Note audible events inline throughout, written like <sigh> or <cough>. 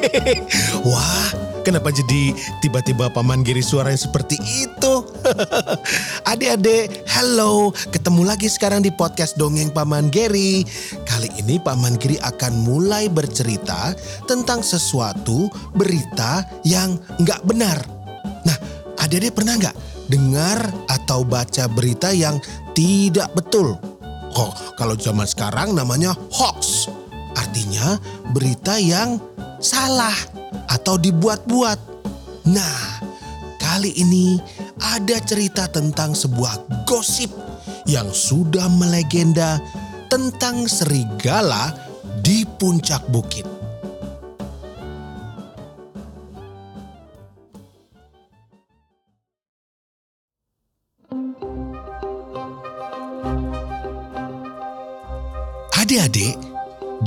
<laughs> Wah, kenapa jadi tiba-tiba Paman Giri suaranya seperti itu? <laughs> Adik-adik, hello. Ketemu lagi sekarang di podcast Dongeng Paman Giri. Kali ini Paman Giri akan mulai bercerita tentang sesuatu berita yang nggak benar. Nah, adik-adik pernah nggak dengar atau baca berita yang tidak betul? Oh, kalau zaman sekarang namanya hoax. Artinya berita yang salah atau dibuat-buat. Nah, kali ini ada cerita tentang sebuah gosip yang sudah melegenda tentang serigala di puncak bukit.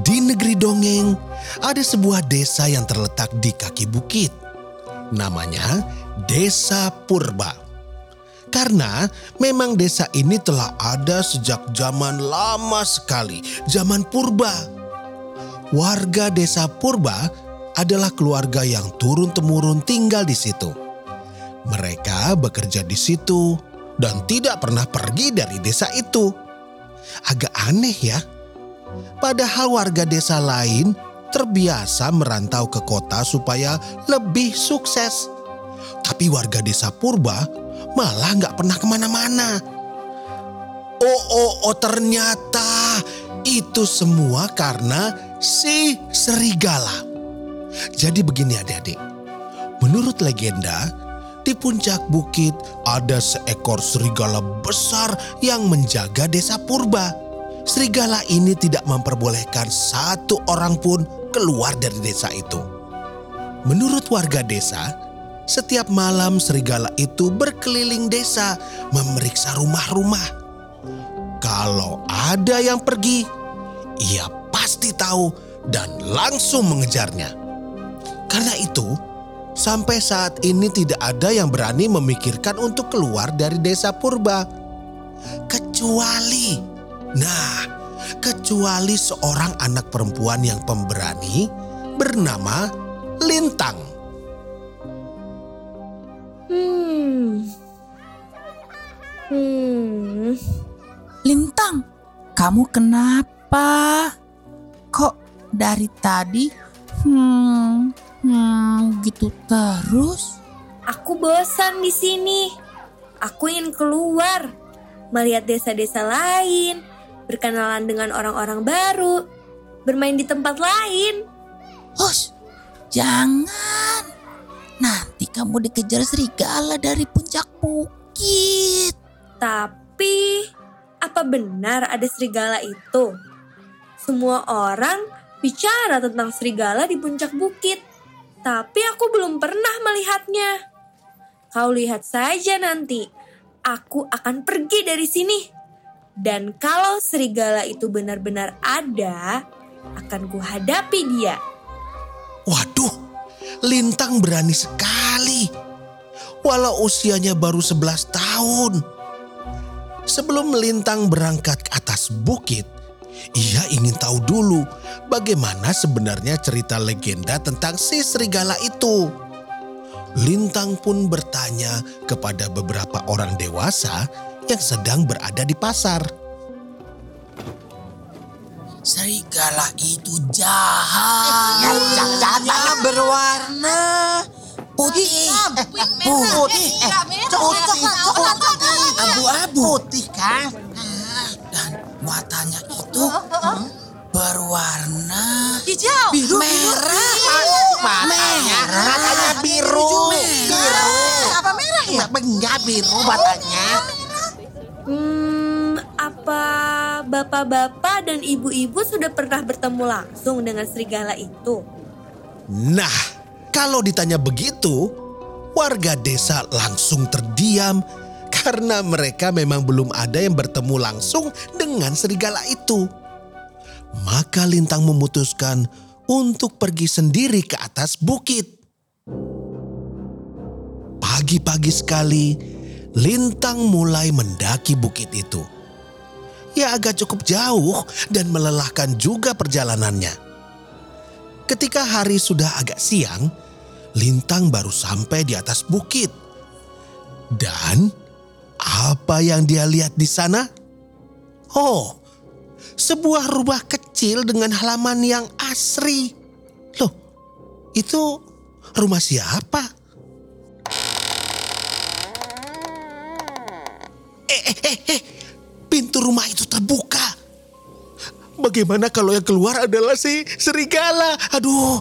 Di negeri dongeng ada sebuah desa yang terletak di kaki bukit. Namanya Desa Purba. Karena memang desa ini telah ada sejak zaman lama sekali, zaman purba. Warga desa Purba adalah keluarga yang turun-temurun tinggal di situ. Mereka bekerja di situ dan tidak pernah pergi dari desa itu. Agak aneh ya. Padahal warga desa lain terbiasa merantau ke kota supaya lebih sukses. Tapi warga desa Purba malah nggak pernah ke mana-mana. Oh, oh, oh ternyata itu semua karena si serigala. Jadi begini adik-adik. Menurut legenda, di puncak bukit ada seekor serigala besar yang menjaga desa Purba. Serigala ini tidak memperbolehkan satu orang pun keluar dari desa itu. Menurut warga desa, setiap malam serigala itu berkeliling desa memeriksa rumah-rumah. Kalau ada yang pergi, ia pasti tahu dan langsung mengejarnya. Karena itu, sampai saat ini tidak ada yang berani memikirkan untuk keluar dari desa purba. Kecuali, nah, kecuali seorang anak perempuan yang pemberani bernama Lintang. Hmm. Hmm. Lintang, kamu kenapa? Kok dari tadi hmm, hmm gitu terus? Aku bosan di sini. Aku ingin keluar, melihat desa-desa lain, berkenalan dengan orang-orang baru, bermain di tempat lain. Hush, jangan. Nanti kamu dikejar serigala dari puncak bukit. Tapi, apa benar ada serigala itu? Semua orang bicara tentang serigala di puncak bukit, tapi aku belum pernah melihatnya. Kau lihat saja nanti, aku akan pergi dari sini. Dan kalau serigala itu benar-benar ada, akan kuhadapi dia. Waduh, Lintang berani sekali. Walau usianya baru 11 tahun. Sebelum Lintang berangkat ke atas bukit, ia ingin tahu dulu bagaimana sebenarnya cerita legenda tentang si serigala itu. Lintang pun bertanya kepada beberapa orang dewasa yang sedang berada di pasar. Serigala itu jahat. Jangan berwarna Putih. putih, Putih. putih, putih, Abu-abu. putih kan? Dan matanya itu berwarna Hijau, biru, merah. matanya, Merah. matanya biru, biru. Apa merah ya? Enggak biru matanya. Hmm, apa bapak-bapak dan ibu-ibu sudah pernah bertemu langsung dengan serigala itu? Nah, kalau ditanya begitu, warga desa langsung terdiam karena mereka memang belum ada yang bertemu langsung dengan serigala itu. Maka Lintang memutuskan untuk pergi sendiri ke atas bukit. Pagi-pagi sekali, Lintang mulai mendaki bukit itu. Ya agak cukup jauh dan melelahkan juga perjalanannya. Ketika hari sudah agak siang, Lintang baru sampai di atas bukit. Dan apa yang dia lihat di sana? Oh, sebuah rumah kecil dengan halaman yang asri. Loh, itu rumah siapa? Eh, eh, eh, eh, pintu rumah itu terbuka. Bagaimana kalau yang keluar adalah si serigala? Aduh,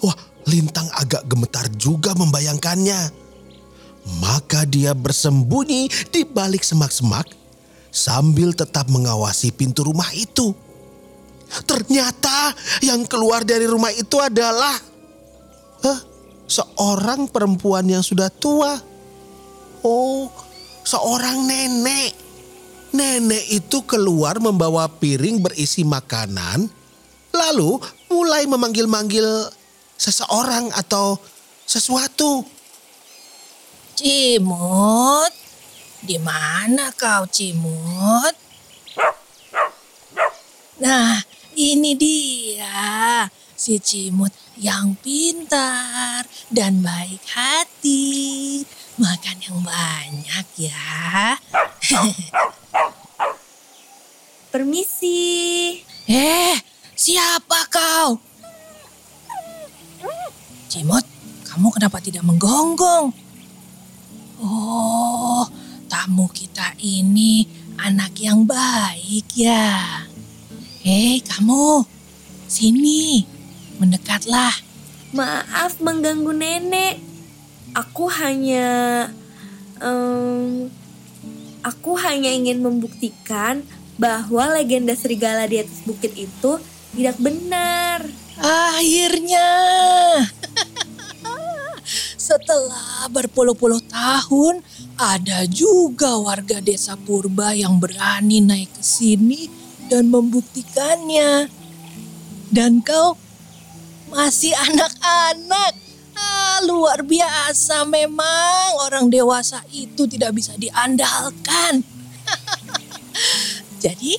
wah, Lintang agak gemetar juga membayangkannya. Maka dia bersembunyi di balik semak-semak sambil tetap mengawasi pintu rumah itu. Ternyata yang keluar dari rumah itu adalah Hah? seorang perempuan yang sudah tua. Oh, seorang nenek. Nenek itu keluar membawa piring berisi makanan, lalu mulai memanggil-manggil seseorang atau sesuatu. Cimut, di mana kau Cimut? Nah, ini dia si Cimut yang pintar dan baik hati. Makan yang banyak ya. <laughs> Permisi. Eh, siapa kau? Cimut, kamu kenapa tidak menggonggong? Oh, tamu kita ini anak yang baik ya. Hei kamu, sini, mendekatlah. Maaf mengganggu nenek. Aku hanya em, aku hanya ingin membuktikan bahwa legenda serigala di atas bukit itu tidak benar. Akhirnya, <laughs> setelah berpuluh-puluh tahun, ada juga warga desa Purba yang berani naik ke sini dan membuktikannya. Dan kau masih <laughs> anak-anak. Ah, luar biasa memang orang dewasa itu tidak bisa diandalkan. <laughs> Jadi,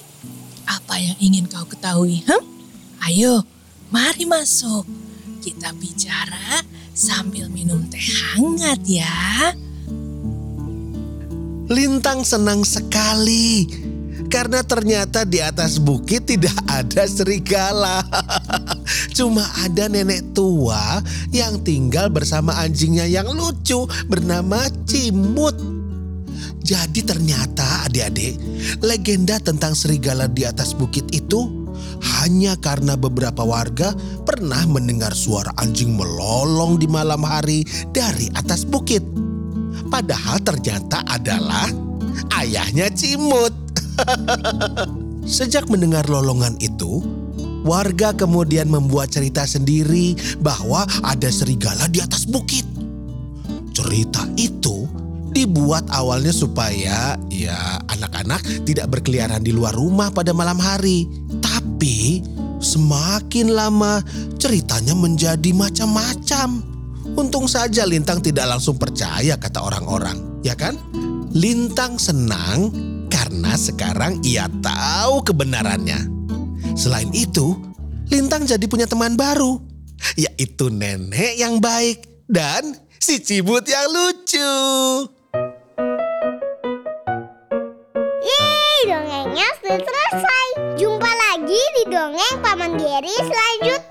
apa yang ingin kau ketahui? Huh? Ayo, mari masuk. Kita bicara sambil minum teh hangat ya. Lintang senang sekali karena ternyata di atas bukit tidak ada serigala. <laughs> Cuma ada nenek tua yang tinggal bersama anjingnya yang lucu bernama Cimut. Jadi ternyata adik-adik, legenda tentang serigala di atas bukit itu hanya karena beberapa warga pernah mendengar suara anjing melolong di malam hari dari atas bukit. Padahal ternyata adalah ayahnya Cimut. <laughs> Sejak mendengar lolongan itu, warga kemudian membuat cerita sendiri bahwa ada serigala di atas bukit. Cerita itu dibuat awalnya supaya ya anak-anak tidak berkeliaran di luar rumah pada malam hari. Tapi semakin lama ceritanya menjadi macam-macam. Untung saja Lintang tidak langsung percaya kata orang-orang, ya kan? Lintang senang karena sekarang ia tahu kebenarannya. Selain itu, Lintang jadi punya teman baru, yaitu nenek yang baik dan si cibut yang lucu. Yeay, dongengnya sudah selesai. Jumpa lagi di dongeng Paman Geri selanjutnya.